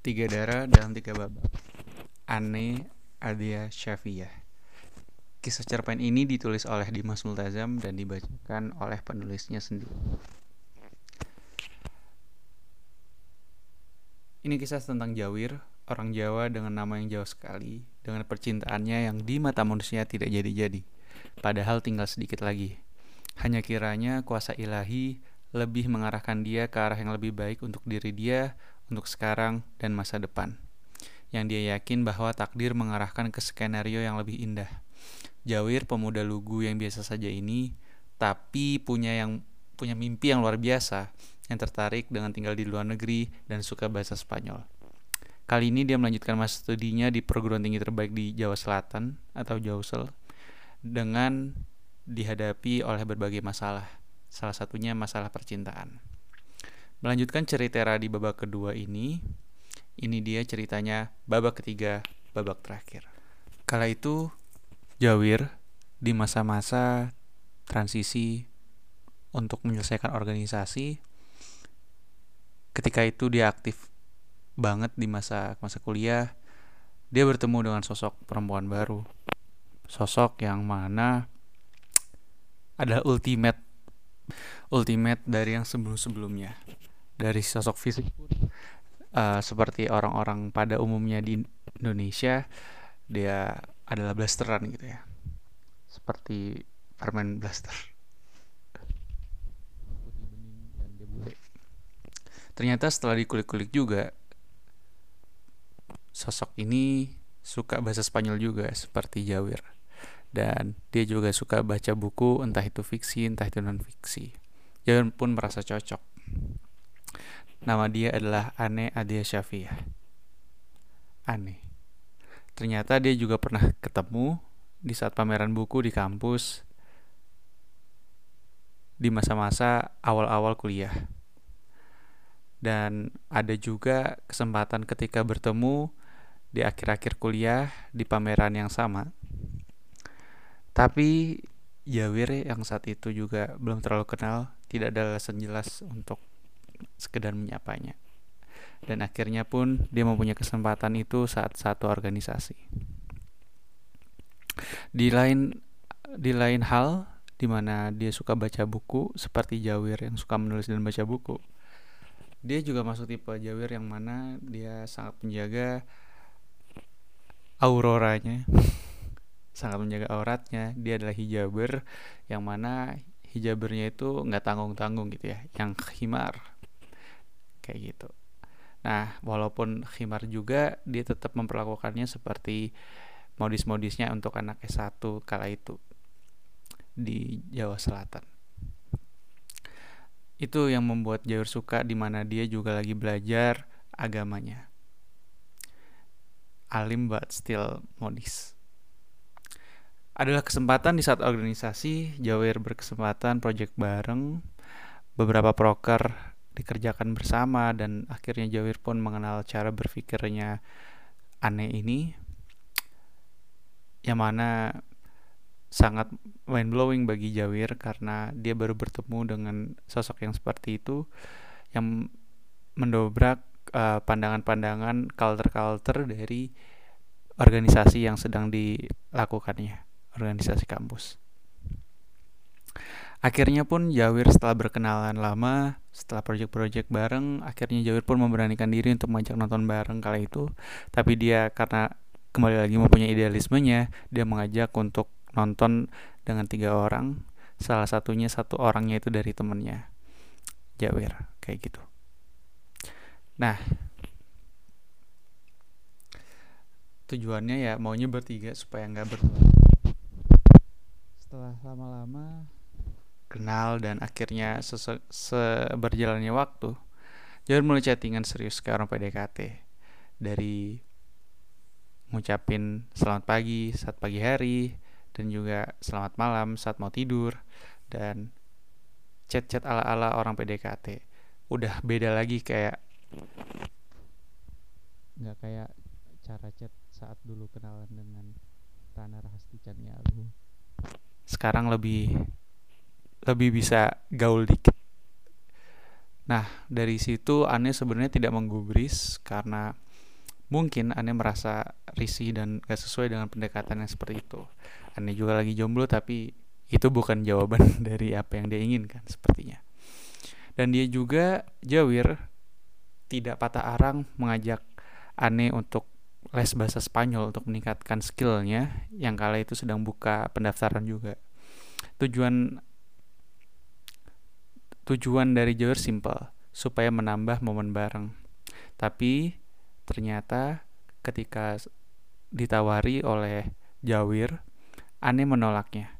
Tiga darah dalam tiga babak. Ane Adia Syafiyah. Kisah cerpen ini ditulis oleh Dimas Multazam dan dibacakan oleh penulisnya sendiri. Ini kisah tentang Jawir, orang Jawa dengan nama yang jauh sekali, dengan percintaannya yang di mata manusia tidak jadi-jadi, padahal tinggal sedikit lagi. Hanya kiranya kuasa ilahi lebih mengarahkan dia ke arah yang lebih baik untuk diri dia, untuk sekarang dan masa depan. Yang dia yakin bahwa takdir mengarahkan ke skenario yang lebih indah. Jawir pemuda lugu yang biasa saja ini, tapi punya yang punya mimpi yang luar biasa, yang tertarik dengan tinggal di luar negeri dan suka bahasa Spanyol. Kali ini dia melanjutkan masa studinya di perguruan tinggi terbaik di Jawa Selatan atau Jausel dengan dihadapi oleh berbagai masalah, salah satunya masalah percintaan. Melanjutkan cerita di babak kedua ini, ini dia ceritanya babak ketiga, babak terakhir. Kala itu, Jawir di masa-masa transisi untuk menyelesaikan organisasi, ketika itu dia aktif banget di masa masa kuliah, dia bertemu dengan sosok perempuan baru. Sosok yang mana adalah ultimate ultimate dari yang sebelum-sebelumnya dari sosok fisik pun uh, seperti orang-orang pada umumnya di Indonesia dia adalah blasteran gitu ya. Seperti permen blaster. Ternyata setelah dikulik-kulik juga sosok ini suka bahasa Spanyol juga seperti Jawir. Dan dia juga suka baca buku entah itu fiksi entah itu non fiksi Jawir pun merasa cocok Nama dia adalah Ane Adia Syafiyah. Ane. Ternyata dia juga pernah ketemu di saat pameran buku di kampus di masa-masa awal-awal kuliah. Dan ada juga kesempatan ketika bertemu di akhir-akhir kuliah di pameran yang sama. Tapi Jawir yang saat itu juga belum terlalu kenal, tidak ada alasan jelas untuk sekedar menyapanya. Dan akhirnya pun dia mempunyai kesempatan itu saat satu organisasi. Di lain di lain hal di mana dia suka baca buku seperti Jawir yang suka menulis dan baca buku. Dia juga masuk tipe Jawir yang mana dia sangat menjaga auroranya sangat menjaga auratnya dia adalah hijaber yang mana hijabernya itu nggak tanggung tanggung gitu ya yang khimar kayak gitu. Nah, walaupun khimar juga dia tetap memperlakukannya seperti modis-modisnya untuk anak S1 kala itu di Jawa Selatan. Itu yang membuat Jawir suka di mana dia juga lagi belajar agamanya. Alim but still modis. Adalah kesempatan di saat organisasi Jawir berkesempatan project bareng beberapa proker dikerjakan bersama dan akhirnya Jawir pun mengenal cara berpikirnya aneh ini yang mana sangat mind blowing bagi Jawir karena dia baru bertemu dengan sosok yang seperti itu yang mendobrak pandangan pandangan-pandangan culture-culture dari organisasi yang sedang dilakukannya, organisasi kampus. Akhirnya pun Jawir setelah berkenalan lama, setelah project-project bareng, akhirnya Jawir pun memberanikan diri untuk mengajak nonton bareng kala itu. Tapi dia karena kembali lagi mempunyai idealismenya, dia mengajak untuk nonton dengan tiga orang. Salah satunya satu orangnya itu dari temennya, Jawir, kayak gitu. Nah, tujuannya ya maunya bertiga supaya nggak berdua. Setelah lama-lama kenal dan akhirnya seberjalannya waktu Jawir mulai chattingan serius ke orang PDKT dari ngucapin selamat pagi saat pagi hari dan juga selamat malam saat mau tidur dan chat-chat ala-ala orang PDKT udah beda lagi kayak nggak kayak cara chat saat dulu kenalan dengan Rana Rahasti Caniago sekarang lebih lebih bisa gaul dikit. Nah, dari situ Ane sebenarnya tidak menggubris karena Mungkin aneh merasa risih dan gak sesuai dengan pendekatan yang seperti itu. Aneh juga lagi jomblo tapi itu bukan jawaban dari apa yang dia inginkan sepertinya. Dan dia juga jawir tidak patah arang mengajak aneh untuk les bahasa Spanyol untuk meningkatkan skillnya yang kala itu sedang buka pendaftaran juga. Tujuan tujuan dari Jawir simple, supaya menambah momen bareng. Tapi ternyata ketika ditawari oleh Jawir, aneh menolaknya.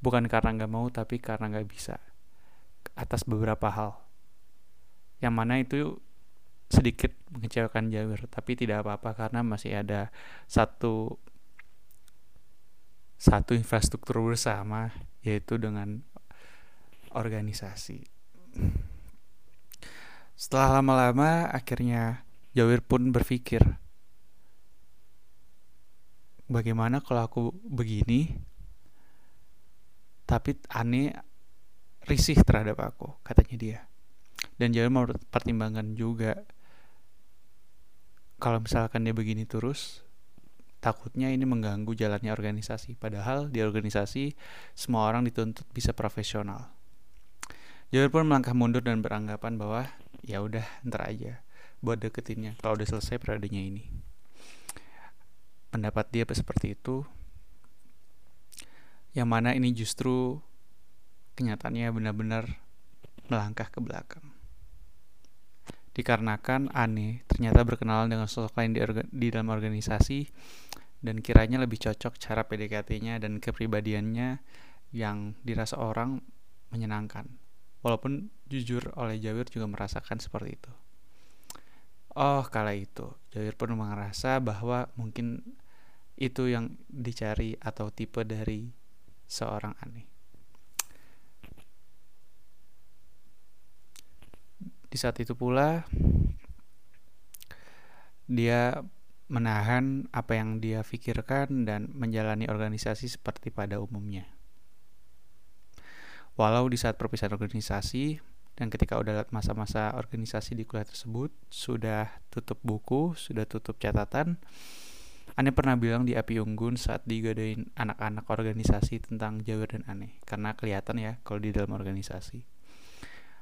Bukan karena nggak mau, tapi karena nggak bisa. Atas beberapa hal. Yang mana itu sedikit mengecewakan Jawir tapi tidak apa-apa karena masih ada satu satu infrastruktur bersama yaitu dengan organisasi setelah lama-lama akhirnya Jawir pun berpikir bagaimana kalau aku begini? Tapi aneh risih terhadap aku katanya dia. Dan Jawir mempertimbangkan juga kalau misalkan dia begini terus takutnya ini mengganggu jalannya organisasi. Padahal di organisasi semua orang dituntut bisa profesional Jawir pun melangkah mundur dan beranggapan bahwa ya udah ntar aja buat deketinnya. Kalau udah selesai periodenya ini. Pendapat dia seperti itu yang mana ini justru kenyataannya benar-benar melangkah ke belakang. Dikarenakan aneh ternyata berkenalan dengan sosok lain di, di dalam organisasi dan kiranya lebih cocok cara PDKT-nya dan kepribadiannya yang dirasa orang menyenangkan. Walaupun jujur oleh Jawir juga merasakan seperti itu. Oh, kala itu Jawir pun merasa bahwa mungkin itu yang dicari atau tipe dari seorang aneh. Di saat itu pula dia menahan apa yang dia pikirkan dan menjalani organisasi seperti pada umumnya. Walau di saat perpisahan organisasi dan ketika udah masa-masa organisasi di kuliah tersebut sudah tutup buku, sudah tutup catatan, Ane pernah bilang di Api Unggun saat digadain anak-anak organisasi tentang Jawir dan Ane karena kelihatan ya kalau di dalam organisasi.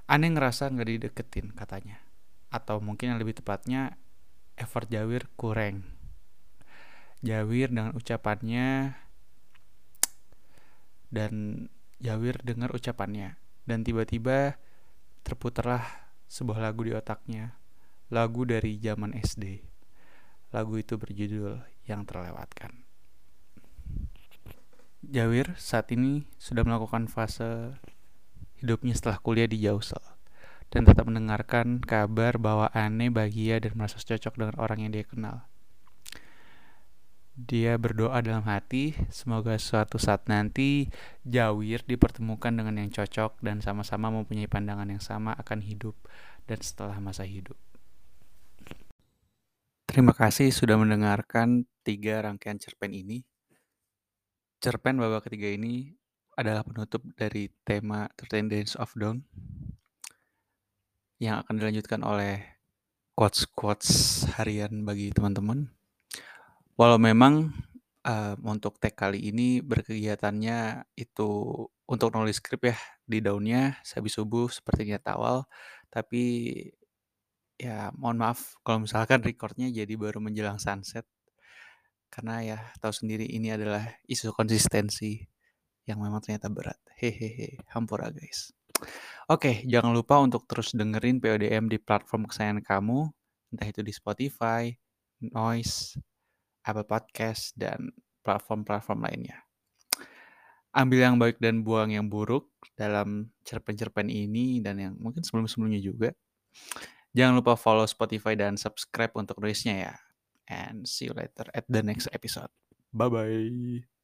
Aneh ngerasa nggak dideketin katanya. Atau mungkin yang lebih tepatnya effort Jawir kurang. Jawir dengan ucapannya dan Jawir dengar ucapannya dan tiba-tiba terputarlah sebuah lagu di otaknya. Lagu dari zaman SD. Lagu itu berjudul Yang Terlewatkan. Jawir saat ini sudah melakukan fase hidupnya setelah kuliah di Jausel dan tetap mendengarkan kabar bahwa aneh bahagia dan merasa cocok dengan orang yang dia kenal. Dia berdoa dalam hati, semoga suatu saat nanti Jawir dipertemukan dengan yang cocok dan sama-sama mempunyai pandangan yang sama akan hidup dan setelah masa hidup. Terima kasih sudah mendengarkan tiga rangkaian cerpen ini. Cerpen babak ketiga ini adalah penutup dari tema 13 Days of Dawn yang akan dilanjutkan oleh quotes-quotes harian bagi teman-teman. Walau memang uh, untuk tag kali ini berkegiatannya itu untuk nulis skrip ya di daunnya sehabis subuh seperti niat awal, tapi ya mohon maaf kalau misalkan recordnya jadi baru menjelang sunset karena ya tahu sendiri ini adalah isu konsistensi yang memang ternyata berat. Hehehe, hampura guys. Oke, jangan lupa untuk terus dengerin PODM di platform kesayangan kamu, entah itu di Spotify, Noise, Apple Podcast, dan platform-platform lainnya. Ambil yang baik dan buang yang buruk dalam cerpen-cerpen ini dan yang mungkin sebelum-sebelumnya juga. Jangan lupa follow Spotify dan subscribe untuk nulisnya ya. And see you later at the next episode. Bye-bye.